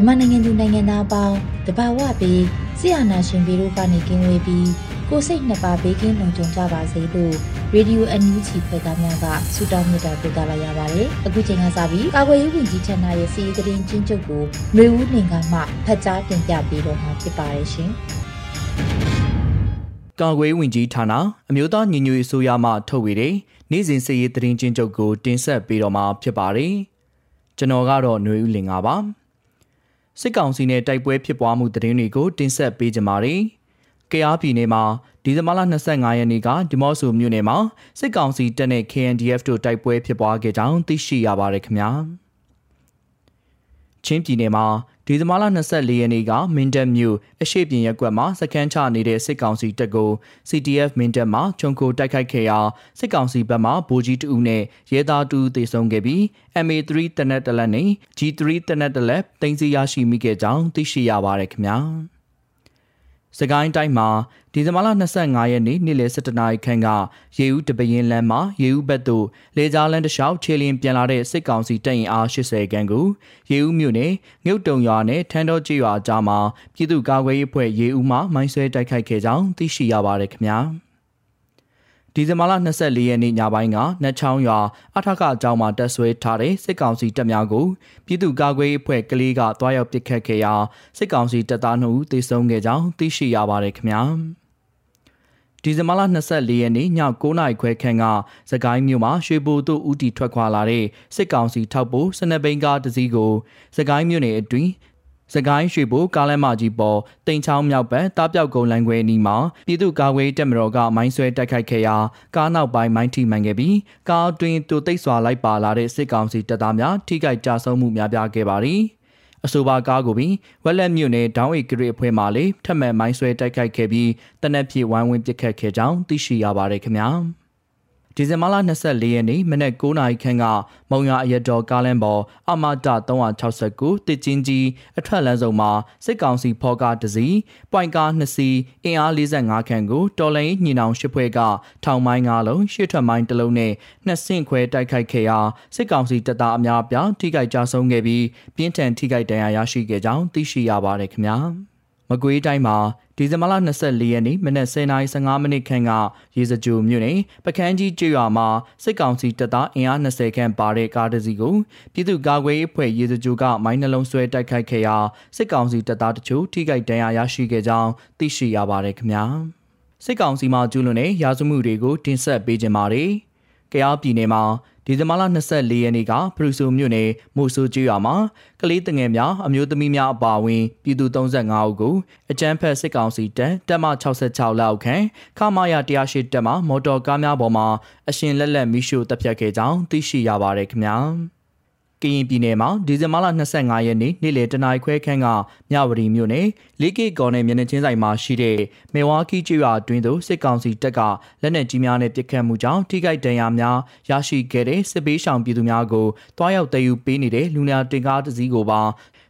မြန်မာနိုင်ငံသူနိုင်ငံသားအပေါင်းတဘာဝပြီးဆရာနာရှင်ပြီးတို့ကနေကင်းဝေးပြီးကိုစိတ်နှစ်ပါးဘေးကင်းလုံခြုံကြပါစေလို့ရေဒီယိုအန်ယူဂျီဖွဲ့သားများကဆုတောင်းမြတ်တာပို့သလာရပါတယ်။အခုချိန်ကစပြီးကာကွယ်ရေးဝန်ကြီးဌာနရဲ့စီးရီးသတင်းချင်းချုပ်ကိုမျိုးဦးနေကမှဖတ်ကြားတင်ပြပေးတော့မှာဖြစ်ပါတယ်ရှင်။ကာကွယ်ဝင်ကြီးဌာနအမျိုးသားညီညွတ်ရေးဆိုရမှထုတ်ဝေတဲ့နေ့စဉ်စီရေးသတင်းချင်းချုပ်ကိုတင်ဆက်ပေးတော့မှာဖြစ်ပါတယ်။ကျွန်တော်ကတော့ຫນွေဦးလင်ပါပါ။ စစ်ကောင်စီနဲ့တိုက်ပွဲဖြစ်ပွားမှုသတင်းတွေကိုတင်ဆက်ပေးကြပါမယ်။ကယားပြည်နယ်မှာဒီဇင်ဘာလ25ရက်နေ့ကဒီမော့ဆိုမြို့နယ်မှာစစ်ကောင်စီတပ်နဲ့ KNDF တို့တိုက်ပွဲဖြစ်ပွားခဲ့ကြောင်းသိရှိရပါတယ်ခင်ဗျာ။ချင်းပြည်နယ်မှာ ဒီဇင်ဘာလ24ရက်နေ့ကမင်းတပ်မြို့အရှိပြင်ရက်ကွက်မှာစကန်ချနေတဲ့စစ်ကောင်စီတပ်ကို CTF မင်းတပ်မှချုံကိုတိုက်ခိုက်ခဲ့ရာစစ်ကောင်စီဘက်မှဗိုလ်ကြီးတဦးနဲ့ရဲသားတူသေဆုံးခဲ့ပြီး MA3 တနက်တလက်နဲ့ G3 တနက်တလက်တင်စီရရှိမိခဲ့ကြောင်းသိရှိရပါတယ်ခင်ဗျာ။ စကိုင်းတိုင်းမှာဒီဇင်ဘာလ25ရက်နေ့နေ့လယ်7:00နာရီခန့်ကရေဦးတပရင်လမ်းမှာရေဦးဘက်သို့လေကြားလမ်းတစ်လျှောက်ခြေလျင်ပြန်လာတဲ့စစ်ကောင်စီတပ်ရင်အား80ခန်းကိုရေဦးမြို့နယ်ငုတ်တုံရွာနဲ့ထန်းတော်ကျေးရွာကြားမှာပြည်သူ့ကာကွယ်ရေးအဖွဲ့ရေဦးမှမိုင်းဆွဲတိုက်ခိုက်ခဲ့ကြောင်းသိရှိရပါတယ်ခင်ဗျာ။ ဒီဇင်ဘာလ24ရက်နေ့ညပိုင်းကနတ်ချောင်းရွာအထကအကြောင်းမှာတက်ဆွဲထားတဲ့စစ်ကောင်စီတပ်များကိုပြည်သူ့ကာကွယ်ရေးအဖွဲ့ကလေးကတွားရောက်ပစ်ခတ်ခဲ့ရာစစ်ကောင်စီတပ်သား2ဦးသေဆုံးခဲ့ကြောင်းသိရှိရပါတယ်ခင်ဗျာ။ဒီဇင်ဘာလ24ရက်နေ့ည9:00နာရီခွဲခန့်ကစကိုင်းမြို့မှာရွှေဘိုတို့ဦးတီထွက်ခွာလာတဲ့စစ်ကောင်စီထောက်ပို့စနဘိန်ကားတစ်စီးကိုစကိုင်းမြို့နယ်အတွင်း စကိုင်းရွှေဘိုကားလမ်းမကြီးပေါ်တိန်ချောင်းမြောက်ဘက်တားပြောက်ကုန်းလမ်းခွဲအနီးမှာပြည်သူ့ကာကွယ်တပ်မတော်ကမိုင်းဆွဲတိုက်ခိုက်ခဲ့ရာကားနောက်ပိုင်းမိုင်းထိမှန်ခဲ့ပြီးကားအတွင်းတူသိပ်စွာလိုက်ပါလာတဲ့စစ်ကောင်စီတပ်သားများထိခိုက်ကြဆုံးမှုများပြားခဲ့ပါသည်အဆိုပါကားကိုပြီးဝက်လက်မြို့နယ်ဒေါင်းအိတ်ဂရိအဖွဲ့မှလည်းထပ်မံမိုင်းဆွဲတိုက်ခိုက်ခဲ့ပြီးတနက်ဖြန်ဝိုင်းဝန်းပစ်ခတ်ခဲ့ကြောင်းသိရှိရပါတယ်ခင်ဗျာ။ ဒီဇင်ဘာလ24ရက်နေ့မနက်9:00နာရီခန့်ကမုံရအရတော်ကားလမ်းပေါ်အမတာ369တစ်ချင်းကြီးအထွက်လမ်းစုံမှာစစ်ကောင်စီဖော်ကားတစ်စီးပွိုင်ကား2စီးအင်အား45ခန့်ကိုတော်လိုင်းညီနောင်ရှစ်ဖွဲ့ကထောင်မိုင်း9လုံးရှစ်ထွက်မိုင်းတစ်လုံးနဲ့နှစ်ဆင့်ခွဲတိုက်ခိုက်ခဲ့ရာစစ်ကောင်စီတပ်သားအများအပြားထိခိုက်ကြဆုံးခဲ့ပြီးပြင်းထန်ထိခိုက်ဒဏ်ရာရရှိခဲ့ကြောင်းသိရှိရပါတယ်ခင်ဗျာ မကွေးတိုင်းမှာဒီဇင်ဘာလ24ရက်နေ့မနက်10:15မိနစ်ခန့်ကရေစကြိုမြို့နယ်ပကန်းကြီးကျွော်မှာစစ်ကောင်စီတပ်သားအင်အား20ခန့်ပါတဲ့ကားတစ်စီးကိုပြည်သူ့ကာကွယ်ရေးအဖွဲ့ရေစကြိုကမိုင်းနှလုံးဆွဲတိုက်ခိုက်ခဲ့ရာစစ်ကောင်စီတပ်သားတချို့ထိခိုက်ဒဏ်ရာရရှိခဲ့ကြောင်းသိရှိရပါတယ်ခင်ဗျာစစ်ကောင်စီမှကျူးလွန်တဲ့ရာဇဝမှုတွေကိုတင်ဆက်ပေးကြပါမယ်။ကြားပြည်နယ်မှာ ဒီဇင်ဘာလ24ရက်နေ့ကဖရူဆိုမြို့နယ်မိုဆိုကျွော်မှာကလေးတငယ်များအမျိုးသမီးများအပါအဝင်ပြည်သူ35ဦးကိုအကြမ်းဖက်စစ်ကောင်စီတပ်တပ်မ66လောက်ခန့်ခမာယာ108တပ်မှမော်တော်ကားများပေါ်မှာအရှင်လက်လက်မိရှို့တပ်ဖြတ်ခဲ့ကြောင်းသိရှိရပါတယ်ခင်ဗျာ။ ကရင်ပြည်နယ်မှာဒီဇင်ဘာလ25ရက်နေ့နေ့လယ်တနာရီခွဲခန့်ကမြဝတီမြို့နယ်လေးကေကော်နယ်မျက်နှာချင်းဆိုင်မှာရှိတဲ့မေဝါကီကျွာတွင်သို့စစ်ကောင်စီတပ်ကလက်နက်ကြီးများနဲ့ပစ်ခတ်မှုကြောင့်ထိခိုက်ဒဏ်ရာများရရှိခဲ့တဲ့စစ်ပေးဆောင်ပြည်သူများကိုတွားရောက်တည်ယူပေးနေတဲ့လူနာတင်ကားတစ်စီးကိုပါ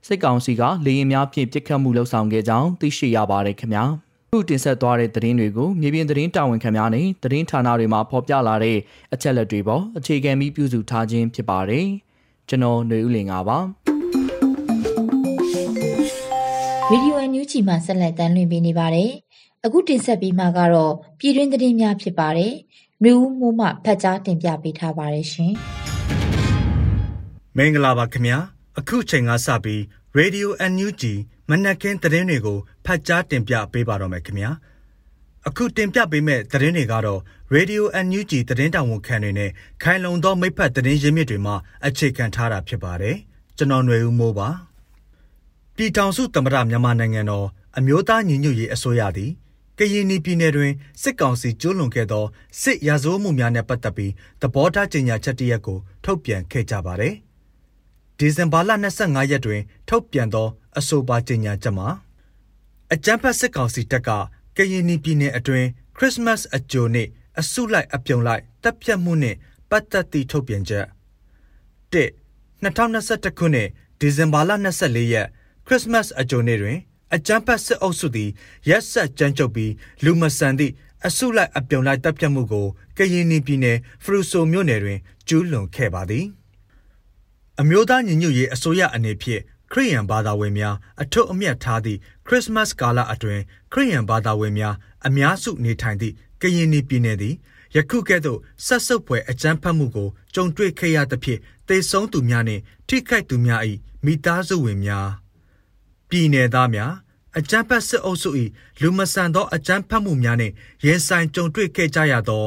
စစ်ကောင်စီကလေရင်များဖြင့်ပစ်ခတ်မှုလှုပ်ဆောင်ခဲ့ကြောင်းသိရှိရပါတယ်ခင်ဗျာခုတင်ဆက်သွားတဲ့သတင်းတွေကိုမြေပြင်သတင်းတာဝန်ခံများနဲ့သတင်းဌာနတွေမှာဖော်ပြလာတဲ့အချက်လက်တွေပေါ်အခြေခံပြီးပြုစုထားခြင်းဖြစ်ပါတယ်။ ကျွန်တော်ຫນွေဦးလင်ပါပါဗီဒီယိုအန်ယူဂျီမှာဆက်လက်တမ်းလွှင့်ပေးနေပါတယ်အခုတင်ဆက်ပေးမှာကတော့ပြည်တွင်းသတင်းများဖြစ်ပါတယ်နှွေဦးမိုးမှဖတ်ကြားတင်ပြပေးထားပါတယ်ရှင်မင်္ဂလာပါခင်ဗျာအခုချိန်ကစပြီး Radio NUG မနက်ခင်းသတင်းတွေကိုဖတ်ကြားတင်ပြပေးပါတော့မယ်ခင်ဗျာအခုတင်ပြပေးမယ့်သတင်းတွေကတော့ Radio NUG သတင်းတောင်ဝန်ခံတွေနဲ့ခိုင်လုံသောမိဖက်သတင်းရင်းမြစ်တွေမှအခြေခံထားတာဖြစ်ပါတယ်ကျွန်တော်ຫນွေဦးမိုးပါပြည်ထောင်စုသမ္မတမြန်မာနိုင်ငံတော်အမျိုးသားညီညွတ်ရေးအစိုးရသည်ကရင်ပြည်နယ်တွင်စစ်ကောင်စီကျူးလွန်ခဲ့သောစစ်ရာဇဝတ်မှုများနဲ့ပတ်သက်ပြီးသဘောထားကြေညာချက်တရက်ကိုထုတ်ပြန်ခဲ့ကြပါတယ်။ဒီဇင်ဘာလ25ရက်တွင်ထုတ်ပြန်သောအဆိုပါကြေညာချက်မှာအကြမ်းဖက်စစ်ကောင်စီတပ်ကကရင်ပြည်နယ်အတွင်းခရစ်မတ်အကြိုနေ့ အစုလိုက်အပြုံလိုက်တပ်ဖြတ်မှုနှင့်ပတ်သက်သည့်ထုတ်ပြန်ချက်၁2021ခုနှစ်ဒီဇင်ဘာလ24ရက်ခရစ်မတ်အကြိုနေ့တွင်အကြမ်းဖက်စစ်အုပ်စုသည်ရက်ဆက်ကြမ်းကြုတ်ပြီးလူမဆန်သည့်အစုလိုက်အပြုံလိုက်တပ်ဖြတ်မှုကိုကရင်ပြည်နယ်ဖရူဆိုမြို့နယ်တွင်ကျူးလွန်ခဲ့ပါသည်အမျိုးသားညီညွတ်ရေးအစိုးရအနေဖြင့်ခရိယန်ဘာသာဝင်များအထွတ်အမြတ်ထားသည့်ခရစ်မတ်ကာလအတွင်းခရိယန်ဘာသာဝင်များအများစုနေထိုင်သည့် ကရင်ပြည်နယ်သည်ယခုကဲ့သို့ဆက်စုပ်ပွဲအကြမ်းဖက်မှုကိုကြုံတွေ့ခဲ့ရသဖြင့်တေဆုံးသူများနှင့်ထိခိုက်သူများ၏မိသားစုဝင်များပြည်내သားများအကြမ်းဖက်စစ်အုပ်စု၏လူမဆန်သောအကြမ်းဖက်မှုများနှင့်ရင်ဆိုင်ကြုံတွေ့ခဲ့ကြရသော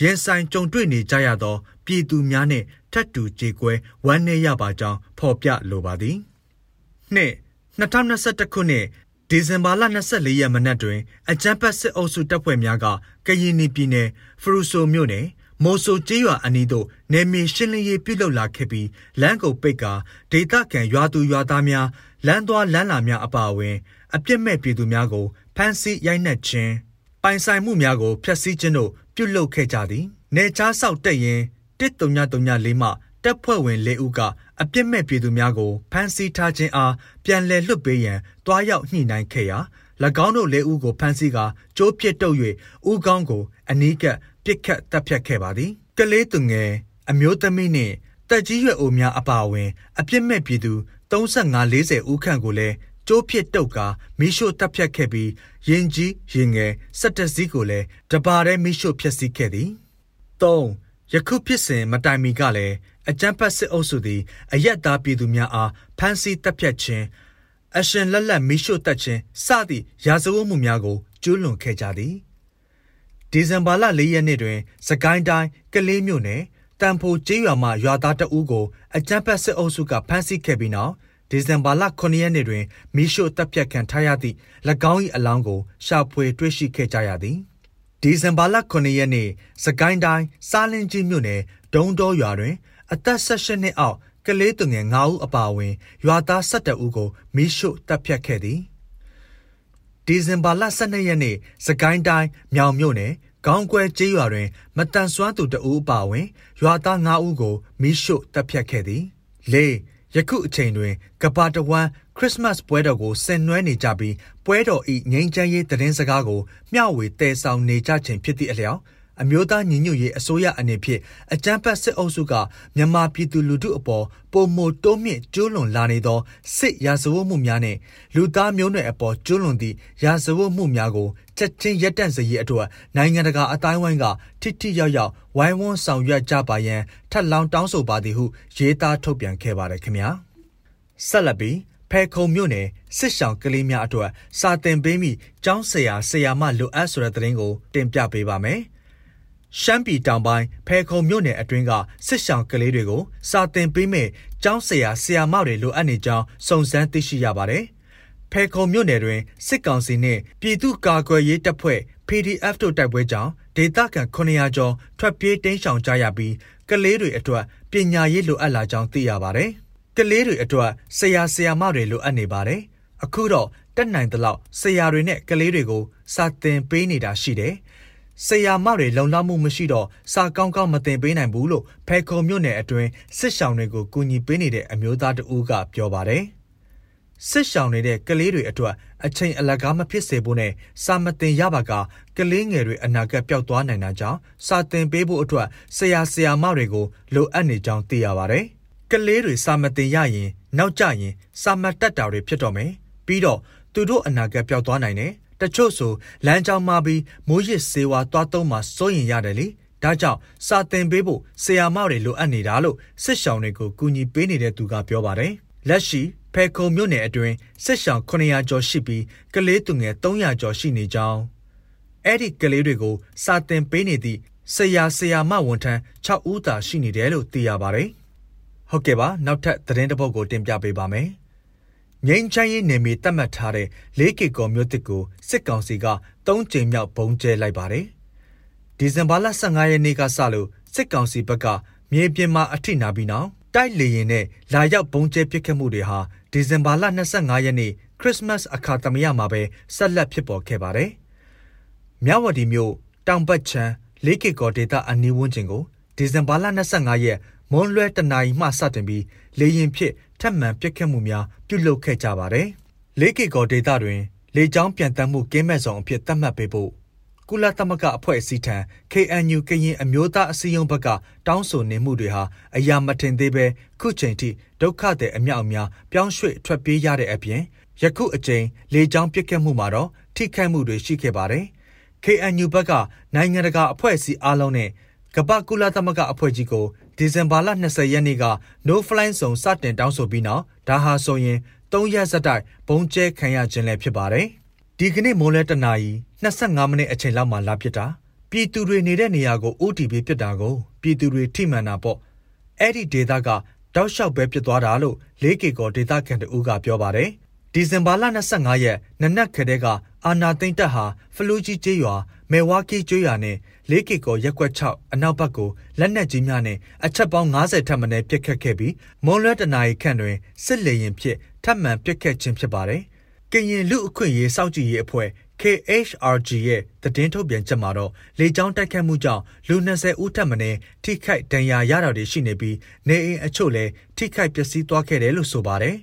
ရင်ဆိုင်ကြုံတွေ့နေကြရသော ပြည်သူများနှင့်ထပ်တူကြေကွဲဝမ်းနည်းရပါကြောင်းဖော်ပြလိုပါသည်နှစ်2021ခုနှစ် ဒီဇင်ဘာလ24ရက်မနက်တွင်အကြမ်းဖက်စစ်အုပ်စုတပ်ဖွဲ့များကကရင်ပြည်နယ်ဖရူဆိုမြို့နယ်မိုဆိုကျေးရွာအနီးသို့နေမီရှင်းလင်းရေးပြုလုပ်လာခဲ့ပြီးလမ်းကုန်ပိတ်ကာဒေသခံရွာသူရွာသားများလမ်းသွားလမ်းလာများအပါအဝင် အပြစ်မဲ့ပြည်သူများကိုဖမ်းဆီးရိုက်နှက်ခြင်းပိုင်ဆိုင်မှုများကိုဖျက်ဆီးခြင်းတို့ပြုလုပ်ခဲ့ကြသည်။နေချားဆောက်တက်ရင်1334မှတပ်ဖွဲ့ဝင်၄ဦးက အပြစ်မဲ့ပြည်သူများကိုဖမ်းဆီးထားခြင်းအားပြန်လည်လွှတ်ပေးရန်တွားရောက်ညှိနှိုင်းခဲ့ရာ၎င်းတို့၄ဦးကိုဖမ်းဆီးကာကြိုးပစ်တုပ်၍ဦးကောင်းကို အနီးကပ်ပစ်ခတ်တပ်ဖြတ်ခဲ့ပါသည်။ကလေးသူငယ်အမျိုးသမီးနှင့်တက်ကြီးရွယ်အိုများအပါအဝင် အပြစ်မဲ့ပြည်သူ35-40ဦးခန့်ကိုလည်းကျိုးဖြစ်တုတ်ကာမိရှို့တပ်ဖြတ်ခဲ့ပြီးရင်ကြီးရင်ငယ်စက်တစည်းကိုလည်းတပါးတည်းမိရှို့ဖျက်ဆီးခဲ့သည်၃ ယခုဖြစ်စဉ်မတိုင်မီကလည်းအကြမ်းဖက်စစ်အုပ်စုသည်အယက်သားပြည်သူများအားဖမ်းဆီးတပ်ဖြတ်ခြင်းအရှင်လက်လက်မိရှို့တပ်ခြင်းစသည့်ရာဇဝတ်မှုများကိုကျူးလွန်ခဲ့ကြသည်ဒီဇင်ဘာလ၄ရက်နေ့တွင် စကိုင်းတိုင်းကလေးမြို့နယ်တန်ဖိုကျေးရွာမှရွာသားတအူးကိုအကြမ်းဖက်စစ်အုပ်စုကဖမ်းဆီးခဲ့ပြီးနောက်ဒီဇင်ဘာလ9ရက်နေ့တွင်မီရှို့တပ်ဖြတ်ခံထားရသည့်၎င်း၏အလောင်းကိုရှာဖွေတွေ့ရှိခဲ့ကြရသည် ဒီဇင်ဘာလ9ရက်နေ့စကိုင်းတိုင်းစားလင်းကြီးမြို့နယ်ဒုံတော်ရွာတွင် အသက်18နှစ်အောက်ကလေးသူငယ်9ဦးအပါအဝင် ရွာသား17ဦးကိုမီရှို့တပ်ဖြတ်ခဲ့သည်ဒီဇင်ဘာလ12ရက်နေ့စကိုင်းတိုင်းမြောင်မြို့နယ်ခေါင်းကွဲကျေးရွာတွင် မတန်ဆွမ်းသူတအူးအပါအဝင် ရွာသား9ဦးကိုမီးရှို့တပ်ဖြတ်ခဲ့သည်၄ ယခုအချိန်တွင်ကပါတဝမ်ခရစ်မတ်ပွဲတော်ကိုဆင်နွှဲနေကြပြီးပွဲတော်၏ငြိမ်းချမ်းရေးသတင်းစကားကိုမျှဝေတည်ဆောင်နေကြခြင်းဖြစ်သည့်အလျောက် အမျိုးသားညီညွတ်ရေးအစိုးရအနေဖြင့်အကြမ်းဖက်စစ်အုပ်စုကမြန်မာပြည်သူလူထုအပေါ်ပုံမတိုးမြင့်ကျူးလွန်လာနေသောစစ်ရာဇဝတ်မှုများနဲ့လူသားမျိုးနွယ်အပေါ်ကျူးလွန်သည့်ရာဇဝတ်မှုများကိုချက်ချင်းရပ်တန့်စေရေးအတွက်နိုင်ငံတကာအတိုင်းဝိုင်းကထိထိရောက်ရောက်ဝိုင်းဝန်းဆောင်ရွက်ကြပါရန်ထပ်လောင်းတောင်းဆိုပါသည်ဟုရေးသားထုတ်ပြန်ခဲ့ပါတယ်ခင်ဗျာဆက်လက်ပြီးဖဲခုံမြို့နယ်စစ်ဆောင်ကလေးများအတွက်စာတင်ပေးမိကျောင်းဆရာဆရာမလိုအပ်ဆိုတဲ့သတင်းကိုတင်ပြပေးပါမယ်။ ရှမ်းပြည်တောင်ပိုင်းဖဲခုံမြို့နယ်အတွင်းကစစ်ဆောင်ကလေးတွေကိုစာသင်ပေးမဲ့ကျောင်းဆရာဆရာမတွေလိုအပ်နေကြောင်းစုံစမ်းသိရှိရပါတယ်။ဖဲခုံမြို့နယ်တွင်စစ်ကောင်စီနှင့်ပြည်သူ့ကာကွယ်ရေးတပ်ဖွဲ့ PDF တို့တိုက်ပွဲကြောင့်ဒေသခံ900ကျော်ထွက်ပြေးတိမ်းရှောင်ကြရပြီးကလေးတွေအတွက်ပညာရေးလိုအပ်လာကြောင်းသိရပါတယ်။ကလေးတွေအတွက်ဆရာဆရာမတွေလိုအပ်နေပါတယ်။အခုတော့တက်နိုင်သလောက်ဆရာတွေနဲ့ကလေးတွေကိုစာသင်ပေးနေတာရှိတယ်။ ဆရာမတွေလုံလောက်မှုမရှိတော့စာကောင်းကောင်းမသင်ပေးနိုင်ဘူးလို့ဖဲခုံမြို့နယ်အတွင်းစစ်ဆောင်တွေကိုကူညီပေးနေတဲ့အမျိုးသားတဦးကပြောပါတယ်။စစ်ဆောင်နေတဲ့ကလေးတွေအတွက်အချိန်အလကားမဖြစ်စေဖို့နဲ့စာမတင်ရပါကကလေးငယ်တွေအနာဂတ်ပျောက်သွားနိုင်တာကြောင့်စာတင်ပေးဖို့အတွက်ဆရာဆရာမတွေကိုလိုအပ်နေကြောင်းသိရပါတယ်။ကလေးတွေစာမတင်ရရင် နောက်ကျရင်စာမတက်တာတွေဖြစ်တော့မယ်။ပြီးတော့သူတို့အနာဂတ်ပျောက်သွားနိုင်တယ် တချို့ဆိုလမ်းကြောင်းမှာပြီးမိုးရစ်စေဝါသွားသုံးမှာစိုးရင်ရတယ်လေဒဒါကြောင့်စာသင်ပေးဖို့ဆရာမတွေလိုအပ်နေတာလို့စစ်ရှောင်းတွေကိုကူညီပေးနေတဲ့သူကပြောပါတယ်။လက်ရှိဖဲခုံမြို့နယ်အတွင်းစစ်ရှောင်း900ကျော်ရှိပြီးကလေးသူငယ်300ကျော်ရှိနေကြောင်းအဲ့ဒီကလေးတွေကိုစာသင်ပေးနေသည့်ဆရာဆရာမဝန်ထမ်း6ဦးသာရှိနေတယ်လို့သိရပါတယ်။ဟုတ်ကဲ့ပါနောက်ထပ်သတင်းတစ်ပုဒ်ကိုတင်ပြပေးပါမယ်။ ငိမ့်ချမ်းရေးနယ်မြေတတ်မှတ်ထားတဲ့၄ကီကောမြို့တစ်ကို စစ်ကောင်စီက ၃ ကြိမ်မြောက်ဘုံကျဲလိုက်ပါတယ်။ဒီဇင်ဘာလ15ရက်နေ့ကစလို့ စစ်ကောင်စီဘက်က မြေပြင်မှာ အထိနာပြီးနောက် တိုက်လေရင်နဲ့ လာရောက်ဘုံကျဲပစ်ခတ်မှုတွေဟာ ဒီဇင်ဘာလ25ရက်နေ့ ခရစ်စမတ်အခါသမယမှာပဲ ဆက်လက် ဖြစ်ပေါ်ခဲ့ပါတယ်။မြဝတီမြို့ တောင်ပတ်ချမ်း လေးကီကောဒေတာအနီးဝန်းကျင်ကို ဒီဇင်ဘာလ25ရက် မွန်းလွဲတနာရီမှ စတင်ပြီး လေရင်ဖြစ် ထပ်မံပြစ်ခတ်မှုများပြုလုပ်ခဲ့ကြပါတယ်။လေးကီကောဒေတာတွင် လေကြောင်းပြန်တမ်းမှုကင်းမဲ့ဆောင်အဖြစ်သတ်မှတ်ပေးဖို့ကုလသမဂ္ဂအဖွဲ့အစည်းထံ KNU ကရင်အမျိုးသားအစည်းအရုံးဘက်ကတောင်းဆိုနေမှုတွေဟာအရာမထင်သေးပဲခုချိန်ထိဒုက္ခသည်အမြောက်အများပြောင်းရွှေ့ထွက်ပြေးရတဲ့အပြင်ယခုအချိန်လေကြောင်းပြစ်ခတ်မှုမှာတော့ထိခိုက်မှုတွေရှိခဲ့ပါတယ်။ KNU ဘက်ကနိုင်ငံတကာအဖွဲ့အစည်းအားလုံးနဲ့ကပ္ပကုလသမဂ္ဂအဖွဲ့ကြီးကို ဒီဇင်ဘာလ20ရက်နေ့က No Fly Zone စတင်တောင်းဆိုပြီးနောက်ဒါဟာဆိုရင်၃ရက်ဆက်တိုက်ဘုံကျဲခံရခြင်းလည်းဖြစ်ပါတယ်။ဒီကနေ့မိုးလဲတနာရီ25မိနစ်အချိန်လောက်မှလာပစ်တာပြည်သူတွေနေတဲ့နေရာကို OTP ပစ်တာကိုပြည်သူတွေထိမှန်တာပေါ့အဲ့ဒီဒေတာကတောက်လျှောက်ပဲပြစ်သွားတာလို့လေးကေကောဒေတာကန်တူကပြောပါတယ်ဒီဇင်ဘာလ25ရက်နနက်ခတဲ့ကအာနာသိမ့်တက်ဟာဖလူးကြီးကျေးရွာမေဝါကီကျွော်နဲ့ လေးကေကောရက်ကွက်6အနောက်ဘက်ကိုလက်နက်ကြီးများနဲ့အချက်ပေါင်း90ထပ်မံနဲ့ပြစ်ခတ်ခဲ့ပြီးမွန်လွဲတနာရီခန့်တွင်စစ်လေရင်ဖြစ်ထပ်မံပြစ်ခတ်ခြင်းဖြစ်ပါတယ်။ကရင်လူအခွင့်ရေးစောင့်ကြည့်ရေးအဖွဲ့ KHRG ရဲ့သတင်းထုတ်ပြန်ချက်မှာတော့လေကြောင်းတိုက်ခတ်မှုကြောင့်လူ20ဦးထပ်မံထိခိုက်ဒဏ်ရာရတာတွေရှိနေပြီးနေအိမ်အချို့လည်းထိခိုက်ပျက်စီးသွားခဲ့တယ်လို့ဆိုပါတယ်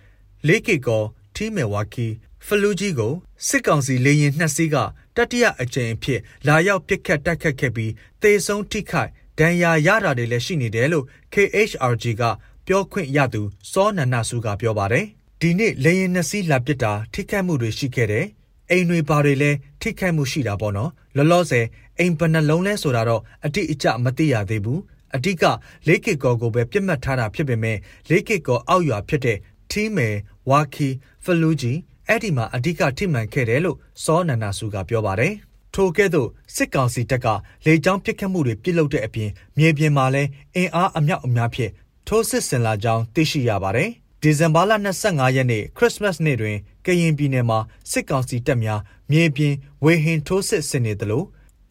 ။လေးကေကောထီမေဝါကီ ဖလူကြီးကိုစစ်ကောင်စီလေရင်နှစ်စီးကတတိယအကြိမ်အဖြစ်လာရောက်ပစ်ခတ်တိုက်ခတ်ခဲ့ပြီးတေဆုံးထိခိုက်ဒဏ်ရာရတာတွေလည်းရှိနေတယ်လို့ KHRG ကပြောခွင့်ရသူစောနန္ဒစုကပြောပါတယ်။ဒီနေ့လေရင်နှစ်စီးလာပစ်တာထိခိုက်မှုတွေရှိခဲ့တယ်အိမ်တွေဘာတွေလဲထိခိုက်မှုရှိတာပေါ့နော်လောလောဆယ်အိမ်ဘယ်နှလုံးလဲဆိုတာတော့အတိအကျမသိရသေးဘူးအတိကလေးကစ်ကောကိုပဲပြစ်မှတ်ထားတာဖြစ်ပေမဲ့လေးကစ်ကောအောက်ရွာဖြစ်တဲ့ထီးမယ်ဝါခီဖလူဂျီ အဲ့ဒီမှာအဓိကထိမှန်ခဲ့တယ်လို့စောနန္ဒစုကပြောပါတယ်ထိုကဲ့သို့စစ်ကောင်စီတပ်ကလေကြောင်းပစ်ခတ်မှုတွေပြုလုပ်တဲ့အပြင်မြေပြင်မှာလည်းအင်အားအမြောက်အများဖြင့်ထိုးစစ်ဆင်လာကြောင်းသိရှိရပါတယ်ဒီဇင်ဘာလ25ရက်နေ့ခရစ်မတ်နေ့တွင်ကရင်ပြည်နယ်မှာစစ်ကောင်စီတပ်များမြေပြင်ဝေဟင်ထိုးစစ်ဆင်နေသလို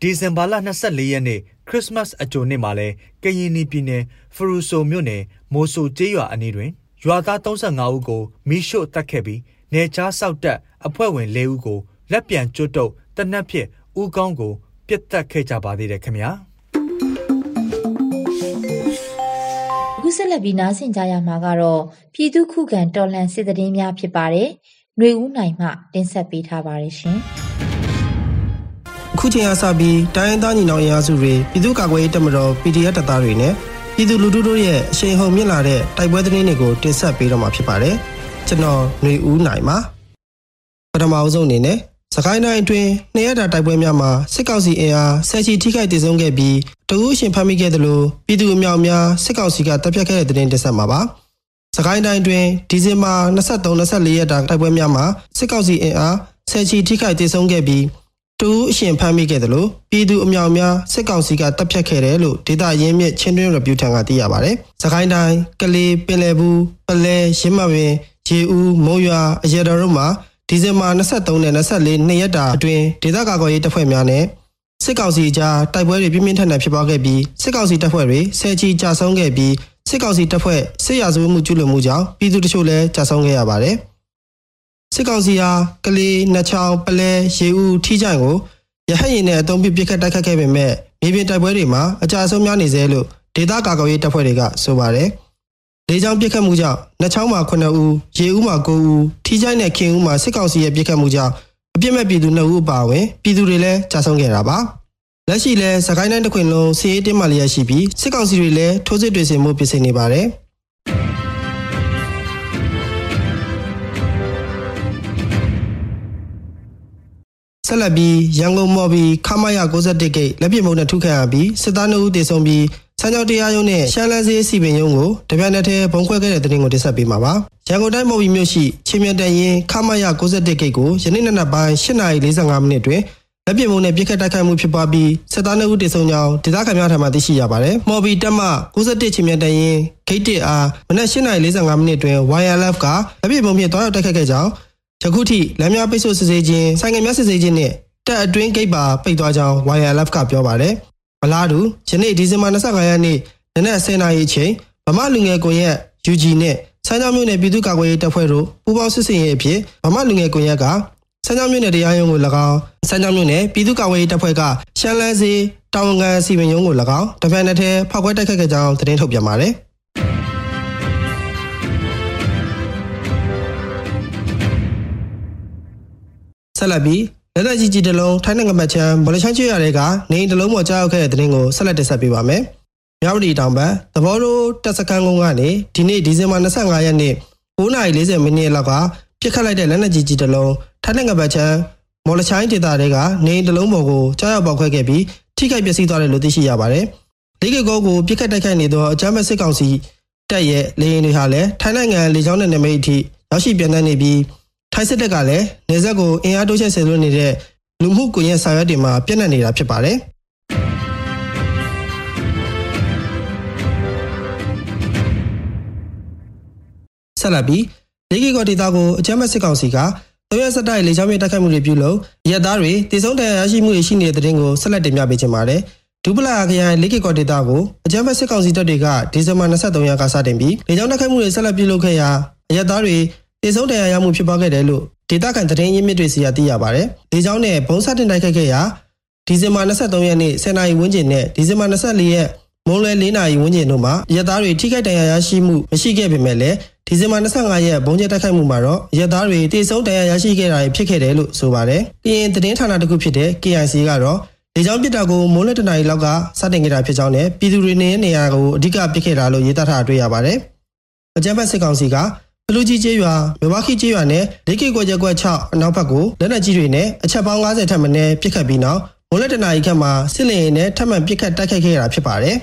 ဒီဇင်ဘာလ24ရက်နေ့ခရစ်မတ်အကြိုနေ့မှာလည်းကရင်ပြည်နယ်ဖရူဆိုမြို့နယ်မိုးဆူကျေးရွာအနီးတွင်ရွာသား35ဦးကိုမိရှို့တပ်ခဲ့ပြီး နေချားဆောက်တပ်အဖွဲ့ဝင်၄ဦးကိုလက်ပြန်ကျွတ်တုပ်တနက်ဖြစ်ဦးကောင်းကိုပြစ်တက်ခဲ့ကြပါသေးတယ်ခင်ဗျာအခုဆက်လက်ပြီးနားဆင်ကြရမှာကတော့ပြည်သူခုခံတော်လှန်စစ်တရင်များဖြစ်ပါတယ်။ຫນွေဦးနိုင်မှတင်ဆက်ပေးထားပါတယ်ရှင်။ခုချိန်အစပြီးတိုင်းရင်းသားညီနောင်အင်အားစုတွေပြည်သူ့ကာကွယ်ရေးတပ်မတော် PDF တပ်သားတွေနဲ့ပြည်သူလူထုတို့ရဲ့အရှိန်ဟုန်မြင့်လာတဲ့တိုက်ပွဲသတင်းတွေကိုတင်ဆက်ပေးတော့မှာဖြစ်ပါတယ်။ ကျွန်တော်ຫນွေဦးနိုင်ပါပထမအဆုံးအနေနဲ့စကိုင်းတိုင်းအတွင်းနှစ်ရက်တာတိုက်ပွဲများမှာစစ်ကောင်စီအင်အားဆယ်ချီထိခိုက်တည်ဆုံခဲ့ပြီးတကူးရှင်ဖမ်းမိခဲ့သလိုပြည်သူအများအများစစ်ကောင်စီကတပ်ဖြတ်ခဲ့တဲ့တဲ့တင်တင်ဆက်မှာပါ။စကိုင်းတိုင်းတွင်ဒီဇင်ဘာ23-24ရက်တာတိုက်ပွဲများမှာစစ်ကောင်စီအင်အားဆယ်ချီထိခိုက်ဒေဆုံးခဲ့ပြီးတူအရှင်ဖမ်းမိခဲ့တယ်လို့ပြည်သူအမြောက်များစစ်ကောင်စီကတပ်ဖြတ်ခဲ့တယ်လို့ဒေတာရင်းမြစ်ချင်းတွင်းရပြူထံကသိရပါတယ်။စကိုင်းတိုင်းကလေးပင်လယ်ဘူးပလဲရင်းမပင် ရေဦးမုံရွာအရတော်တို့မှာဒီဇင်ဘာ23နဲ့24နှစ်ရက်တာအတွင်းဒေသကာကွယ်ရေးတပ်ဖွဲ့များနဲ့စစ်ကောင်စီကြားတိုက်ပွဲတွေပြင်းပြင်းထန်ထန်ဖြစ်ပွားခဲ့ပြီးစစ်ကောင်စီတပ်ဖွဲ့တွေဆယ်ချီကြာဆုံးခဲ့ပြီးစစ်ကောင်စီတပ်ဖွဲ့စစ်ရာဇဝတ်မှုကျူးလွန်မှုကြောင့်ပြည်သူတချို့လည်းကြာဆုံးခဲ့ရပါတယ်။စစ်ကောင်စီဟာကလေးနှချောင်းပလဲရေဦးထီးကြိုင်ကိုရဟတ်ရင်နဲ့အုံပြပစ်ခတ်တိုက်ခတ်ခဲ့ပေမဲ့မြေပြင်တိုက်ပွဲတွေမှာအကြအဆုံးများနေစေလို့ဒေသကာကွယ်ရေးတပ်ဖွဲ့တွေကဆိုပါတယ်။ လေကြောင်းပစ်ခတ်မှုကြောင့်နှချောင်းမှာ9ဦးရေဦးမှာ9ဦးထီးကြိုင်နဲ့ခင်ဦးမှာစစ်ကောင်စီရဲ့ပစ်ခတ်မှုကြောင့်အပြစ်မဲ့ပြည်သူ2ဦးအပါအဝင်ပြည်သူတွေလည်းကြာဆုံးခဲ့တာပါ။လက်ရှိလဲစကိုင်းတိုင်းတစ်ခွင်လုံးစီးရေးတင်းမာလျက်ရှိပြီးစစ်ကောင်စီတွေလည်းထိုးစစ်တွေဆင်မှုပြင်ဆင်နေပါတယ်ဆက်လက်ပြီးရန်ကုန်မော်ဘီခမရ61ဂိတ်လက်ပြမုံနဲ့ထုခံရပြီးစစ်သား2ဦးတေဆုံးပြီး စံကြောင်တရားရုံးနဲ့ရှမ်းလန်းစည်းစီပင်ရုံးကိုတပြိုင်နက်တည်းဘုံခွဲခဲ့တဲ့တဲ့တင်ကိုတင်ဆက်ပေးမှာပါ။ရန်ကုန်တိုင်းမော်ဘီမြို့ရှိချင်းမြတ်တန်ရင်ခမရ61ဂိတ်ကိုယနေ့နက်နက်ပိုင်း8:45မိနစ်တွင်လက်ပြမုံနဲ့ပြစ်ခတ်တိုက်ခိုက်မှုဖြစ်ပွားပြီးစစ်သား2ဦးတေဆုံးကြောင်းဒေသခံများထံမှသိရှိရပါတယ်။မော်ဘီတက်မ61ချင်းမြတ်တန်ရင်ဂိတ်1အားမနက်8:45မိနစ်တွင် YLF ကလက်ပြမုံဖြင့်တွားရောက်တိုက်ခိုက်ခဲ့ကြောင်းယခုထိလမ်းများပိတ်ဆို့စစ်ဆေးခြင်းဆိုင်ငယ်များစစ်ဆေးခြင်းနဲ့တက်အတွင်းဂိတ်ပါပိတ်သွားကြောင်း YLF ကပြောပါတယ်။ မလားတူယနေ့ဒီဇင်ဘာ25ရက်နေ့နနက်10:00နာရီအချိန်ဗမာလူငယ်ကွန်ရက် UG နဲ့စမ်းချောင်းမြို့နယ်ပြည်သူ့ကာကွယ်ရေးတပ်ဖွဲ့တို့ပူးပေါင်းစစ်ဆင်ရေးအဖြစ်ဗမာလူငယ်ကွန်ရက်ကစမ်းချောင်းမြို့နယ်တရားရုံးကို၎င်းစမ်းချောင်းမြို့နယ်ပြည်သူ့ကာကွယ်ရေးတပ်ဖွဲ့ကရှမ်းလန်းစီတာဝန်ခံစီမံရုံးကို၎င်းတပန်နဲ့ထဲဖောက်ခွဲတိုက်ခတ်ခဲ့ကြောင်းသတင်းထုတ်ပြန်ပါတယ်။ဆက်လက်ပြီး လက်လက်ကြီးကြီးတလုံးထိုင်းနိုင်ငံမှာချမ်းဗလချမ်းချွေရတဲ့ကနေတလုံးပေါ်ကြားရောက်ခဲ့တဲ့သတင်းကိုဆက်လက်တင်ဆက်ပေးပါမယ်။မြောက်ရီတောင်ဘက်သဘောတို့တက်စကန်ကုန်းကနေဒီနေ့ဒီဇင်ဘာ25ရက်နေ့9:40မိနစ်လောက်ကပြစ်ခတ်လိုက်တဲ့လက်နက်ကြီးကြီးတလုံးထိုင်းနိုင်ငံဘက်ချမ်းမော်လချိုင်းဒေသတွေကနေတလုံးပေါ်ကိုကြားရောက်ပေါက်ခွဲခဲ့ပြီးထိခိုက်ပျက်စီးသွားတယ်လို့သိရှိရပါတယ်။လေးကကောကိုပြစ်ခတ်တိုက်ခိုက်နေသောအကြမ်းဖက်စစ်ကောင်စီတပ်ရဲ့လေရင်တွေဟာလည်းထိုင်းနိုင်ငံလေကြောင်းနယ်နိမိတ်အထိရောက်ရှိပြန်နေပြီး ထိုင်းစစ်တပ်ကလည်းနေဆက်ကိုအင်အားတိုးချဲ့ဆင်လွှတ်နေတဲ့လူမှုကွန်ရက်စာရွက်တွေမှာပြန့်နှံ့နေတာဖြစ်ပါတယ်။ဆက်လက်ပြီးလေကီကောဒေတာကိုအကြမ်းဖက်စစ်ကောင်စီကသုံးရက်စတိုက်လေကြောင်းမြေတိုက်ခိုက်မှုတွေပြုလုပ်ရက်သားတွေတည်ဆုံးတရားရရှိမှုတွေရှိနေတဲ့တဲ့တင်ကိုဆက်လက်တင်ပြပေးချင်ပါတယ်။ဒူပလာခရိုင်လေကီကောဒေတာကိုအကြမ်းဖက်စစ်ကောင်စီတပ်တွေကဒီဇင်ဘာ23ရက်ကစတင်ပြီးလေကြောင်းတိုက်ခိုက်မှုတွေဆက်လက်ပြုလုပ်ခဲ့ရာရက်သားတွေ တည်ဆုံးတရားရမှုဖြစ်ပွားခဲ့တယ်လို့ဒေတာကန်သတင်းရင်းမြစ်တွေစီကသိရပါတယ်။လေကြောင်းနဲ့ဘုံစတင်တိုက်ခိုက်ခဲ့ရာဒီဇင်ဘာ23ရက်နေ့10နာရီဝန်းကျင်နဲ့ဒီဇင်ဘာ24ရက်မွန်းလွဲ4နာရီဝန်းကျင်တို့မှာရဲသားတွေထိခိုက်ဒဏ်ရာရရှိမှုမရှိခဲ့ပေမဲ့လည်းဒီဇင်ဘာ25ရက်ဘုံကျဲတိုက်ခိုက်မှုမှာတော့ရဲသားတွေတေဆုံးဒဏ်ရာရရှိခဲ့တာဖြစ်ခဲ့တယ်လို့ဆိုပါတယ်။ကရင်သတင်းဌာနတစ်ခုဖြစ်တဲ့ KIC ကတော့လေကြောင်းပစ်တာကိုမိုးလက်တနာရီလောက်ကစတင်ခဲ့တာဖြစ်ကြောင်းနဲ့ပြည်သူတွေနေနေရာကိုအဓိကပစ်ခဲ့တာလို့ရေးသားထားတွေ့ရပါတယ်။အကြမ်းဖက်စစ်ကောင်စီက ဘလူကြီးကျေးရွာမြဝခိကျေးရွာနဲ့ဒိတ်ကေကွက်ချက်ကွက်6အနောက်ဘက်ကိုလက်နက်ကြီးတွေနဲ့အချက်ပေါင်း90ထက်မနည်းပစ်ခတ်ပြီးနောက်မိုးလက်တနာရီခန့်မှာစစ်လင်ရင်နဲ့ထပ်မံပစ်ခတ်တိုက်ခိုက်ခဲ့ရတာဖြစ်ပါတယ်။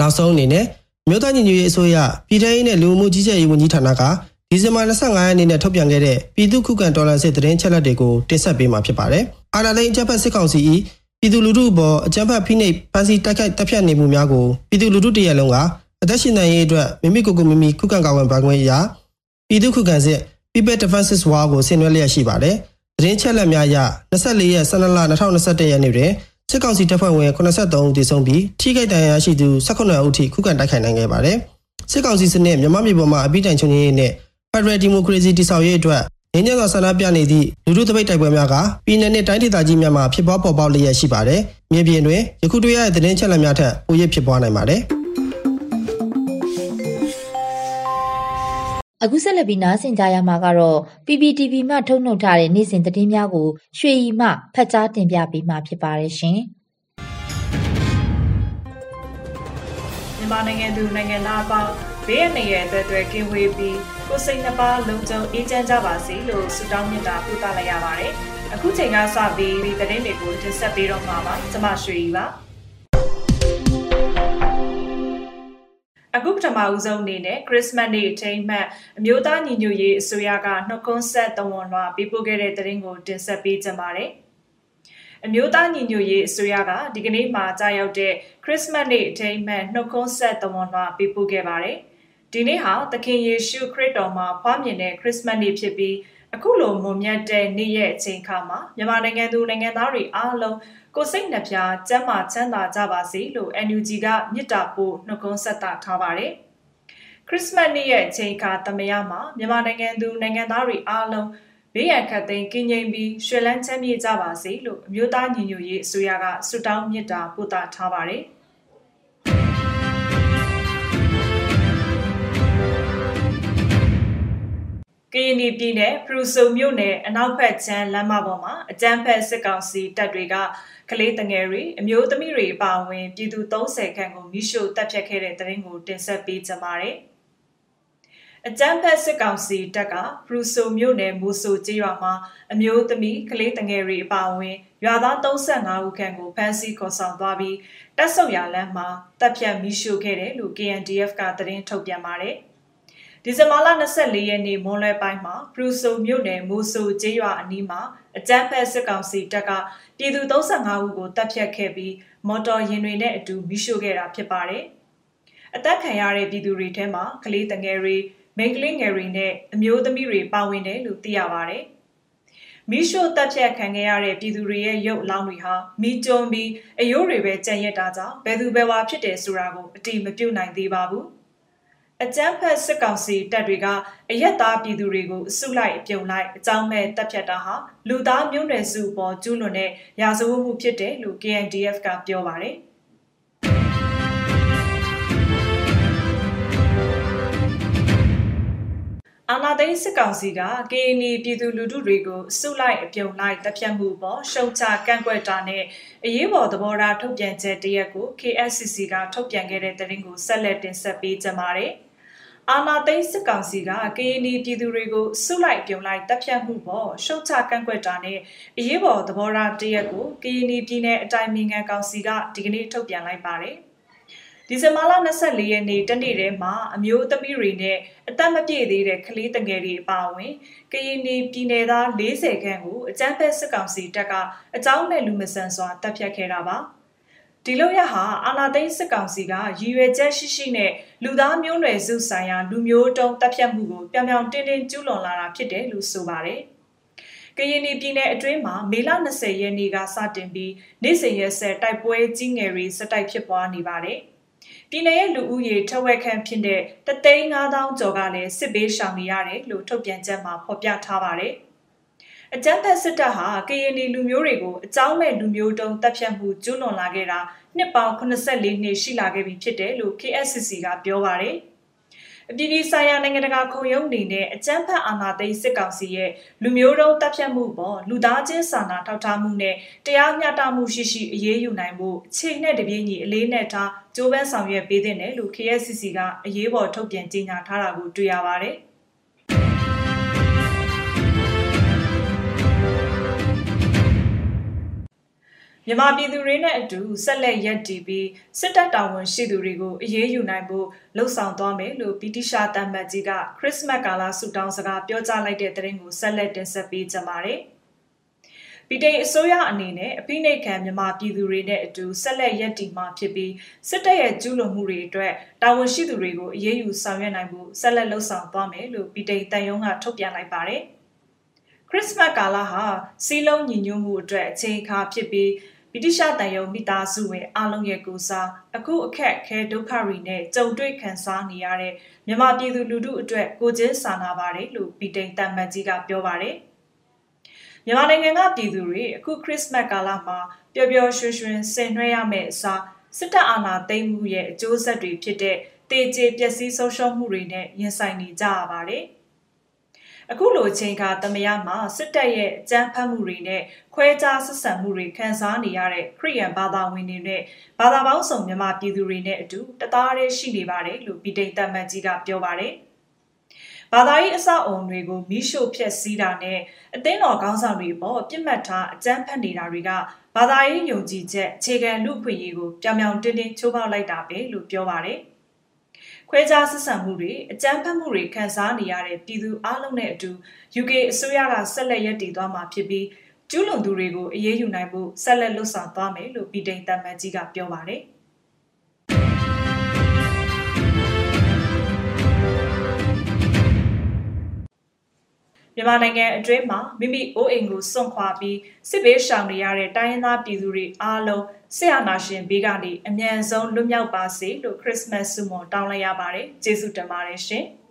နောက်ဆုံးအနေနဲ့မြို့သားညီညွတ်ရေးအစိုးရပြည်ထောင်ရေးနဲ့လူမှုကြီးကြပ်ရေးဝန်ကြီးဌာနကဒီဇင်ဘာ25ရက်နေ့နဲ့ထုတ်ပြန်ခဲ့တဲ့ပြည်သူ့ခုခံတော်လှန်စစ်တရင်ချက်လက်တွေကိုတင်ဆက်ပေးမှာဖြစ်ပါတယ်။အာဏာသိမ်းအကြမ်းဖက်စစ်ကောင်စီ၏ ပြည်သူလူထုအပေါ်အကြမ်းဖက်ဖိနှိပ်ဖမ်းဆီးတိုက်ခိုက်တပ်ဖြတ်နေမှုများကိုပြည်သူလူထုတရက်လုံးကအသက်ရှင်နိုင်ရေးအတွက်မိမိကိုယ်ကိုမိမိခုခံကာကွယ်ပိုင်ခွင့်အရာပြည်သူခုခံစစ် People Defenses War ကိုဆင်နွှဲလျက်ရှိပါတယ်။သတင်းချက်လက်များအရ24ရက်12လ2021ရက်နေ့တွင်စစ်ကောင်စီတပ်ဖွဲ့ဝင်83ဦးသေဆုံးပြီးထိခိုက်ဒဏ်ရာရှိသူ18ဦးထိခုခံတိုက်ခိုက်နိုင်ခဲ့ပါတယ်။စစ်ကောင်စီစနစ်မြန်မာပြည်ပေါ်မှာအပိတိုင်ချုံရင်းနဲ့ Federal Democracy တည်ဆောက်ရေးအတွက် ငင်းညစွာဆန္ဒပြနေသည့်လူထုတပိတ်တိုက်ပွဲများကပြည်내နဲ့တိုင်းဒေသကြီးများမှာဖြစ်ပွားပေါ်ပေါက်လျက်ရှိပါတယ်။မြေပြင်တွင်ယခုတွေ့ရတဲ့သတင်းချက်လက်များထက်ပိုရဖြစ်ပွားနိုင်ပါတယ်။အခုဆက်လက်ပြီးနားဆင်ကြရမှာကတော့ PPTV မှထုတ်နှုတ်ထားတဲ့နေ့စဉ်သတင်းများကိုရွှေရီမှဖတ်ကြားတင်ပြပေးမှာဖြစ်ပါတယ်ရှင်။မြန်မာနိုင်ငံသူနိုင်ငံသားအပေါင်း ဘေးရန်ရဲ့အတွက်တွေကင်းဝေးပြီးကိုစိတ်နှပါလုံခြုံအေးချမ်းကြပါစေလို့ဆုတောင်းမြတ်တာပို့သလိုက်ရပါတယ်။အခုချိန်ကစပြီးဒီသတင်းတွေကိုတင်ဆက်ပေးတော့မှာပါ။ကျွန်မရွှေရီပါ။အခုပထမဦးဆုံးအနေနဲ့ခရစ်စမတ်နေ့အထိမ်းအမှတ်အမျိုးသားညီညွတ်ရေးအစိုးရကနှုတ်ခွန်းဆက်တဝန်လွှာပေးပို့ခဲ့တဲ့သတင်းကိုတင်ဆက်ပေးကြပါမယ်။အမျိုးသားညီညွတ်ရေးအစိုးရကဒီကနေ့မှကြာရောက်တဲ့ခရစ်စမတ်နေ့အထိမ်းအမှတ်နှုတ်ခွန်းဆက်တဝန်လွှာပေးပို့ခဲ့ပါတယ်။ ဒီနေ့ဟာသခင်ယေရှုခရစ်တော်မှာဖွားမြင်တဲ့ခရစ်စမတ်နေ့ဖြစ်ပြီးအခုလိုမွန်မြတ်တဲ့နေ့ရဲ့အချိန်အခါမှာမြန်မာနိုင်ငံသူနိုင်ငံသားတွေအားလုံးကိုစိတ်နှပြကျမ်းမာချမ်းသာကြပါစေလို့ NUG ကမြစ်တာပို့နှုတ်ခွန်းဆက်တာထားပါတယ်။ခရစ်စမတ်နေ့ရဲ့အချိန်အခါသမယမှာမြန်မာနိုင်ငံသူနိုင်ငံသားတွေအားလုံးဘေးရန်ခတ်သိမ်းကင်းငြိမ်ပြီးရွှေလန်းချမ်းမြေ့ကြပါစေလို့အမျိုးသားညီညွတ်ရေးအစိုးရကဆုတောင်းမြစ်တာပို့တာထားပါတယ်။ ကရင်ပြည်နယ်ဖရူဆိုမြို့နယ်အနောက်ဘက်ချမ်းလမ်းမပေါ်မှာအကြမ်းဖက်စစ်ကောင်စီတပ်တွေကကလေးတငယ်တွေအမျိုးသမီးတွေအပါအဝင်ပြည်သူ30ခန့်ကိုမိရှို့တပ်ဖြတ်ခဲ့တဲ့တဲ့ရင်ကိုတင်ဆက်ပေးကြပါမယ်။အကြမ်းဖက်စစ်ကောင်စီတပ်ကဘရူဆိုမြို့နယ်မူဆိုကျေးရွာမှာအမျိုးသမီးကလေးတငယ်တွေအပါအဝင်ရွာသား35ဦးခန့်ကိုဖမ်းဆီးခေါ်ဆောင်သွားပြီးတပ်ဆုပ်ရလမ်းမှာတပ်ဖြတ်မိရှုခဲ့တယ်လို့ KNDF ကသတင်းထုတ်ပြန်ပါတယ်။ ဒီဇင်ဘာလ24ရက်နေ့မွန်းလွဲပိုင်းမှာဘရူဆိုမြို့နယ်မူဆိုကျေးရွာအနီးမှာအကြမ်းဖက်စစ်ကောင်စီတပ်ကပြည်သူ35ဦးကိုတပ်ဖြတ်ခဲ့ပြီးမော်တော်ယာဉ်တွေနဲ့အတူမိရှုခဲ့တာဖြစ်ပါတယ်။အသက်ခံရတဲ့ပြည်သူတွေထဲမှာကလေးတငယ်တွေမိန်းကလေးငယ်တွေနဲ့အမျိုးသမီးတွေပါဝင်တယ်လို့သိရပါတယ်။မီးရှို့တပ်ဖြတ်ခံခဲ့ရတဲ့ပြည်သူတွေရဲ့ရုပ်အလောင်းတွေဟာမီးကျုံပြီးအယိုးတွေပဲကြံ့ရက်တာကြောင့်ဘယ်သူဘယ်ဝါဖြစ်တယ်ဆိုတာကိုအတိမပြုတ်နိုင်သေးပါဘူး။ အကြမ်းဖက်စစ်ကောင်စီတပ်တွေကအရက်သားပြည်သူတွေကိုအစုလိုက်အပြုံလိုက်အကြောင်းမဲ့တပ်ဖြတ်တာဟာလူသားမျိုးနွယ်စုပေါ်ကျူးလွန်တဲ့ရာဇဝတ်မှုဖြစ်တယ်လို့ KNDF ကပြောပါတယ်။အာနာသိန်းစစ်ကောင်စီက KNI ပြည်သူလူထုတွေကိုအစုလိုက်အပြုံလိုက်တပ်ဖြတ်မှုပေါ်ရှုံချကန့်ကွက်တာနဲ့အရေးပေါ်သဘောထားထုတ်ပြန်ချက်တရက်ကို KSCC ကထုတ်ပြန်ခဲ့တဲ့သတင်းကိုဆက်လက်တင်ဆက်ပေးကြပါမယ်။ အာနာသိန်းစစ်ကောင်စီက KNI ပြည်သူတွေကိုစုလိုက်ပြုံလိုက်တပ်ဖြတ်မှုပေါ်ရှုံချကန့်ကွက်တာနဲ့အရေးပေါ်သဘောထားတရက်ကို KNI ပြည်내အတိုင်းအမြံကောင်စီကဒီကနေ့ထုတ်ပြန်လိုက်ပါတယ်။ဒီဇင်ဘာလ24ရက်နေ့တနေ့တည်းမှာအမျိုးသမီးတွေနဲ့အသက်မပြည့်သေးတဲ့ကလေးတငယ်တွေအပါအဝင်ကရင်ပြည်နယ်သား40ခန့်ကိုအကြမ်းဖက်စစ်ကောင်စီတပ်ကအကြောင်းမဲ့လူမဆန်စွာတပ်ဖြတ်ခဲ့တာပါ ဒီလိုရဟာအာနာသိန်းစစ်ကောင်စီကရည်ရွယ်ချက်ရှိရှိနဲ့လူသားမျိုးနွယ်စုဆိုင်ရာလူမျိုးတုံးတပ်ဖြတ်မှုကိုပြောင်ပြောင်တင်းတင်းကျူးလွန်လာတာဖြစ်တယ်လို့ဆိုပါတယ်ကရင်ပြည်နယ်အတွင်းမှာမေလ20ရက်နေ့ကစတင်ပြီးနေ့စဉ်ရက်ဆက်တိုက်ပွဲကြီးငယ်တွေစတိုက်ဖြစ်ပွားနေပါတယ်။ပြည်내ရဲ့လူဦးရေထက်ဝက်ခန့်ဖြစ်တဲ့တသိန်း9000ကျော်ကလည်းစစ်ဘေးရှောင်နေရတယ်လို့ထုတ်ပြန်ချက်မှာဖော်ပြထားပါတယ်။ အကြမ်းဖက်စစ်တပ်ဟာကရင်လူမျိုးတွေကိုအကြောင်းမဲ့လူမျိုးတုံးတပ်ဖြတ်မှုကျူးလွန်လာခဲ့တာနှစ်ပေါင်း84နှစ်ရှိလာခဲ့ပြီဖြစ်တယ်လို့ KSCC ကပြောပါတယ်။အပြည်ပြည်ဆိုင်ရာနိုင်ငံတကာခုံရုံးအနေနဲ့အကြမ်းဖက်အာဏာသိမ်းစစ်ကောင်စီရဲ့လူမျိုးတုံးတပ်ဖြတ်မှုပေါ်လူသားချင်းစာနာထောက်ထားမှုနဲ့တရားမျှတမှုရှိရှိအရေးယူနိုင်ဖို့အချိန်နဲ့တပြေးညီအလေးနဲ့ထားကြိုးပမ်းဆောင်ရွက်ပေးတဲ့နယ်လို့ KSCC ကအရေးပေါ်ထုတ်ပြန်ကြေညာထားတာကိုတွေ့ရပါတယ်။ မြန်မာပြည်သူတွေနဲ့အတူဆက်လက်ရပ်တည်ပြီးစစ်တပ်တာဝန်ရှိသူတွေကိုအရေးယူနိုင်ဖို့လှုံ့ဆော်သွားမယ်လို့ဗြိတိရှားတမတ်ကြီးကခရစ်မတ်ကာလဆုတောင်းစကားပြောကြားလိုက်တဲ့သတင်းကိုဆက်လက်တင်ဆက်ပေးကြပါမယ်။ဗြိတိန်အစိုးရအနေနဲ့အဖိနှိတ်ခံမြန်မာပြည်သူတွေနဲ့အတူဆက်လက်ရပ်တည်မှာဖြစ်ပြီးစစ်တပ်ရဲ့ကျူးလွန်မှုတွေအတွက်တာဝန်ရှိသူတွေကိုအရေးယူဆောင်ရွက်နိုင်ဖို့ဆက်လက်လှုံ့ဆော်သွားမယ်လို့ဗြိတိန်တန်ယုံကထုတ်ပြန်လိုက်ပါတယ်။ခရစ်မတ်ကာလဟာစီးလုံးညီညွတ်မှုအတွက်အချိန်အခါဖြစ်ပြီး ဗြိတိရှတန်ယုံမိသားစုဝင်အလုံးရဲ့ကိုစားအခုအခက်ခဲဒုက္ခတွေနဲ့ကြုံတွေ့ခံစားနေရတဲ့မြန်မာပြည်သူလူထုအတွက်ကိုချင်းစာနာပါတယ်လို့ဗြိတိန်တန်မတ်ကြီးကပြောပါတယ်။မြန်မာနိုင်ငံကပြည်သူတွေအခုခရစ်စမတ်ကာလမှာပျော်ပျော်ရွှင်ရွှင်ဆင်နွှဲရမယ့်အစားစစ်တပ်အာဏာသိမ်းမှုရဲ့အကျိုးဆက်တွေဖြစ်တဲ့တေကျေပျက်စီးဆုံးရှုံးမှုတွေနဲ့ရင်ဆိုင်နေကြရပါတယ်။ အခုလိုချိန်ခါတမယမှာစစ်တပ်ရဲ့အကြမ်းဖက်မှုတွေနဲ့ခွဲခြားဆက်ဆံမှုတွေခံစားနေရတဲ့ခရိယန်ဘာသာဝင်တွေနဲ့ဘာသာပေါင်းစုံမြန်မာပြည်သူတွေနဲ့အတူတသားတည်းရှိနေပါတယ်လို့ဗီတိန်တမန်ကြီးကပြောပါတယ်။ဘာသာရေးအဆောက်အုံတွေကိုမိရှို့ဖျက်ဆီးတာနဲ့အသင်းတော်ခေါင်းဆောင်တွေပေါ်ပြစ်မှတ်ထားအကြမ်းဖက်နေတာတွေကဘာသာရေးယုံကြည်ချက်အခြေခံလူ့အခွင့်အရေးကိုပြောင်ပြောင်တင်းတင်းချိုးဖောက်လိုက်တာပဲလို့ပြောပါတယ်။ ခွဲခြားဆက်ဆံမှုတွေအကြမ်းဖက်မှုတွေခံစားနေရတဲ့ပြည်သူအလုံးနဲ့အတူ UK အစိုးရကဆက်လက်ရည်တည်သွားမှာဖြစ်ပြီးကျူးလွန်သူတွေကိုအရေးယူနိုင်ဖို့ဆက်လက်လှုပ်ဆောင်သွားမယ်လို့ပြည်တိန်တမန်ကြီးကပြောပါတယ်။ မြန်မာနိုင်ငံအတွင်းမှာမိမိအိုးအိမ်ကိုစွန့်ခွာပြီးစစ်ဘေးရှောင်နေရတဲ့တိုင်းရင်းသားပြည်သူတွေအားလုံးဆရာနာရှင်ဘေးကနေအမြန်ဆုံးလွတ်မြောက်ပါစေလို့ခရစ်မတ်ဆုမွန်တောင်းလိုက်ရပါတယ်။ကျေးဇူးတင်ပါတယ်ရှင်။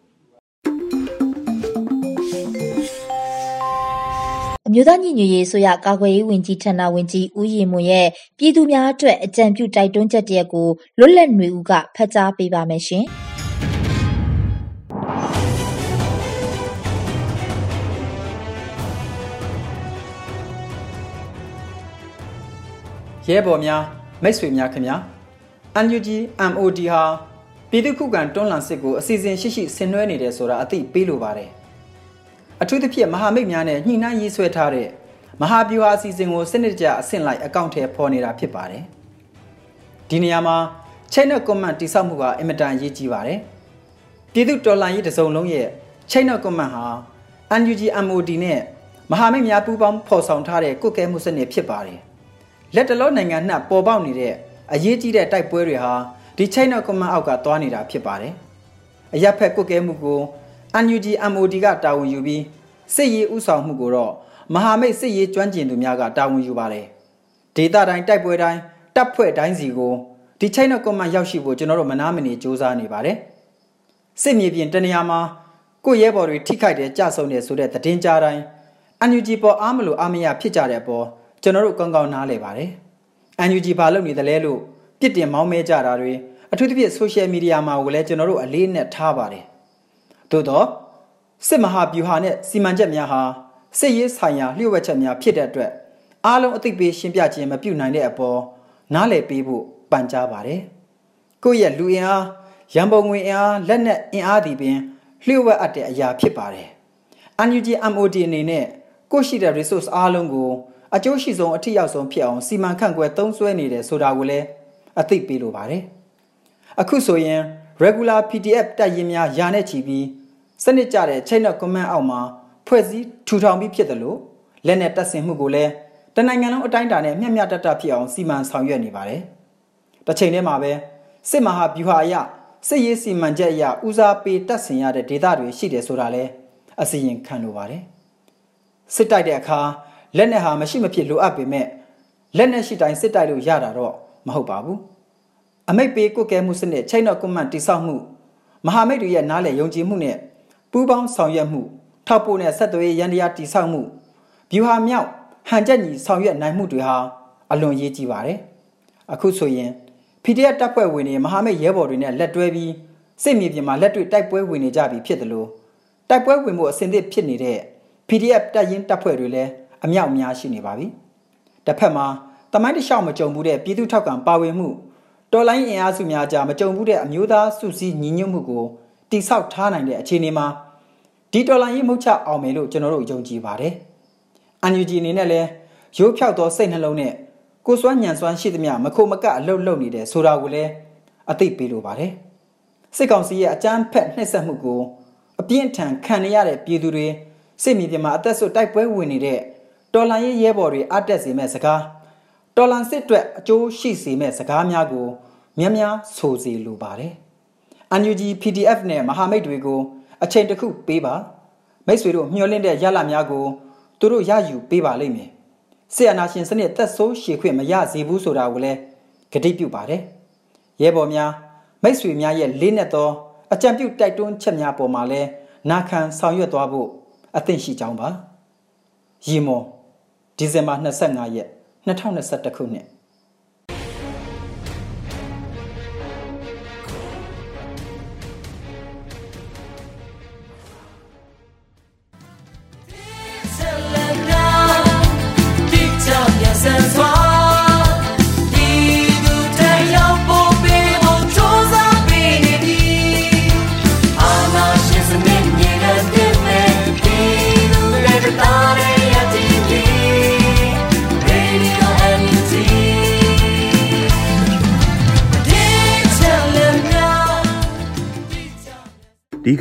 အမျိုးသားညီညွတ်ရေးဆိုရကာကွယ်ရေးဝန်ကြီးဌာနဝန်ကြီးဦးရီမွန်ရဲ့ပြည်သူများအတွက်အကြံပြုတိုက်တွန်းချက်တရက်ကိုလွတ်လပ်နေဦးကဖတ်ကြားပေးပါမယ်ရှင်။ ရဲဘော်များမိတ်ဆွေများခင်ဗျာ NUG MOD ဟာပြည်သူ့ခုခံတွန်းလှန်စစ်ကိုအစီအစဉ်ရှိရှိဆင်နွှဲနေတယ်ဆိုတာအသိပေးလိုပါတယ်အထူးသဖြင့်မဟာမိတ်များနဲ့ညှိနှိုင်းရေးဆွဲထားတဲ့မဟာဗျူဟာအစီအစဉ်ကိုစနစ်တကျအဆင့်လိုက်အကောင့်ထဲပေါ်နေတာဖြစ်ပါတယ်ဒီနေရာမှာ chain of command တိစောက်မှုကအင်မတန်အရေးကြီးပါတယ်ပြည်သူတော်လှန်ရေးတစုံလုံးရဲ့ chain of command ဟာ NUG MOD နဲ့မဟာမိတ်များပူးပေါင်းဖော်ဆောင်ထားတဲ့ကုတ်ကဲမှုစနစ်ဖြစ်ပါတယ် လက်တလုံးနိုင်ငံနှံ့ပေါ်ပေါက်နေတဲ့အရေးကြီးတဲ့တိုက်ပွဲတွေဟာဒီ chain of command အောက်ကသွားနေတာဖြစ်ပါတယ်အရက်ဖက်ကုတ်ကဲမှုကို NUG MOD ကတာဝန်ယူပြီးစစ်ရေးဥဆောင်မှုကိုတော့မဟာမိတ်စစ်ရေးကျွမ်းကျင်သူများကတာဝန်ယူပါတယ်ဒေတာတိုင်းတိုက်ပွဲတိုင်းတပ်ဖွဲ့တိုင်းစီကိုဒီ chain of command ရောက်ရှိဖို့ကျွန်တော်တို့မနာမနေစူးစမ်းနေပါတယ်စစ်မြေပြင်တနေရာမှာကိုရဲဘော်တွေထိခိုက်တဲ့ကြဆုံတယ်ဆိုတဲ့သတင်းကြားတိုင်း NUG ပေါ်အားမလို့အားမရဖြစ်ကြတဲ့အပေါ် ကျွန်တော်တို့ကောင်းကောင်းနားလည်ပါတယ် NUG ဘာလုပ်နေသလဲလို့ပြစ်တင်မောင်းမဲကြတာတွေအထူးသဖြင့် social media မှာကိုလည်းကျွန်တော်တို့အလေးနဲ့ထားပါတယ်သို့တော့စစ်မဟာဗျူဟာနဲ့စီမံချက်များဟာစစ်ရေးဆိုင်ရာလျှို့ဝှက်ချက်များဖြစ်တဲ့အတွက်အားလုံးအသိပေးရှင်းပြခြင်းမပြုနိုင်တဲ့အပေါ်နားလည်ပေးဖို့ပန်ကြားပါတယ်ကိုယ့်ရဲ့လူအင်အားရန်ပုံငွေအင်အားလက်နက်အင်အားဒီပင်လျှို့ဝှက်အပ်တဲ့အရာဖြစ်ပါတယ် NUG MOD အနေနဲ့ကိုရှိတဲ့ resource အားလုံးကို အကျိုးရှိဆုံးအထက်ရောက်ဆုံးဖြစ်အောင်စီမံခန့်ခွဲသုံးစွဲနေတယ်ဆိုတာကိုလည်းအသိပေးလိုပါတယ်အခုဆိုရင် regular PDF တက်ရင်များယာနဲ့ချီပြီးစနစ်ကျတဲ့ chain of command အောက်မှာဖွဲ့စည်းထူထောင်ပြီးဖြစ်တယ်လို့လက်နဲ့တက်ဆင်မှုကိုလည်းတနိုင်ငံလုံးအတိုင်းအတာနဲ့မျှမျှတတဖြစ်အောင်စီမံဆောင်ရွက်နေပါတယ်။တစ်ချိန်တည်းမှာပဲစစ်မဟာဗျူဟာအရစစ်ရေးစီမံချက်အရဦးစားပေးတက်ဆင်ရတဲ့ဒေသတွေရှိတယ်ဆိုတာလည်းအစီရင်ခံလိုပါတယ်။စစ်တိုက်တဲ့အခါ လက်နဲ့ဟာမရှိမဖြစ်လိုအပ်ပေမဲ့လက်နဲ့ရှိတိုင်းစစ်တိုက်လို့ရတာတော့မဟုတ်ပါဘူး။အမိတ်ပေးကုတ်ကဲမှုစနစ်ချိန်တော့ကွန်မန်တိဆောက်မှုမဟာမိတ်တွေရဲ့နားလည်ယုံကြည်မှုနဲ့ပူးပေါင်းဆောင်ရွက်မှုထောက်ပို့နဲ့ဆက်သွယ်ရန်တရားတိဆောက်မှုဗျူဟာမြောက်ဟန်ချက်ညီဆောင်ရွက်နိုင်မှုတွေဟာအလွန်ရေးကြီးပါတယ်။အခုဆိုရင် PDF တပ်ဖွဲ့ဝင်တွေမဟာမိတ်ရဲဘော်တွေနဲ့လက်တွဲပြီးစစ်မြေပြင်မှာလက်တွေ့တိုက်ပွဲဝင်နေကြပြီဖြစ်တယ်လို့တိုက်ပွဲဝင်မှုအဆင်သင့်ဖြစ်နေတဲ့ PDF တပ်ရင်းတပ်ဖွဲ့တွေလည်း အမြောက်အများရှိနေပါပြီ။တစ်ဖက်မှာတမိုင်းတလျှောက်မကြုံဘူးတဲ့ပြည်သူထောက်ကံပါဝင်မှုတော်လိုင်းအင်အားစုများကြားမကြုံဘူးတဲ့အမျိုးသားစုစည်းညီညွတ်မှုကိုတိဆောက်ထားနိုင်တဲ့အခြေအနေမှာဒီတော်လိုင်းရေးမုတ်ချအောင်မယ်လို့ကျွန်တော်တို့ယုံကြည်ပါတယ်။ UNG အနေနဲ့လည်းရိုးဖြောက်သောစိတ်နှလုံးနဲ့ကိုစွမ်းညံစွမ်းရှိသမျှမခုမကအလုတ်လုတ်နေတယ်ဆိုတာကိုလည်းအသိပေးလိုပါတယ်။စစ်ကောင်စီရဲ့အကြမ်းဖက်နှိပ်စက်မှုကိုအပြင်းထန်ခံရတဲ့ပြည်သူတွေစစ်မြေပြင်မှာအသက်ဆွတိုက်ပွဲဝင်နေတဲ့ တော်လန်ရေးရဲဘော်တွေအတက်စေမဲ့စကားတော်လန်စစ်အတွက်အကျိုးရှိစေမဲ့စကားများကိုများများဆိုစီလိုပါတယ်။ UNG PDF နဲ့မဟာမိတ်တွေကိုအချိန်တစ်ခုပေးပါမိတ်ဆွေတို့မျှော်လင့်တဲ့ရလများကိုသူတို့ရယူပေးပါလိမ့်မယ်။ဆီယနာရှင်စနစ်သက်ဆိုးရှည်ခွင့်မရစေဘူးဆိုတာကိုလည်းဂတိပြုပါတယ်။ရဲဘော်များမိတ်ဆွေများရဲ့လေးနက်သောအကြံပြုတိုက်တွန်းချက်များပေါ်မှာလည်းနာခံဆောင်ရွက်သွားဖို့အသင့်ရှိကြောင်းပါ။ရီမော် ဒီဇင်ဘာ25ရက်2021ခုနှစ်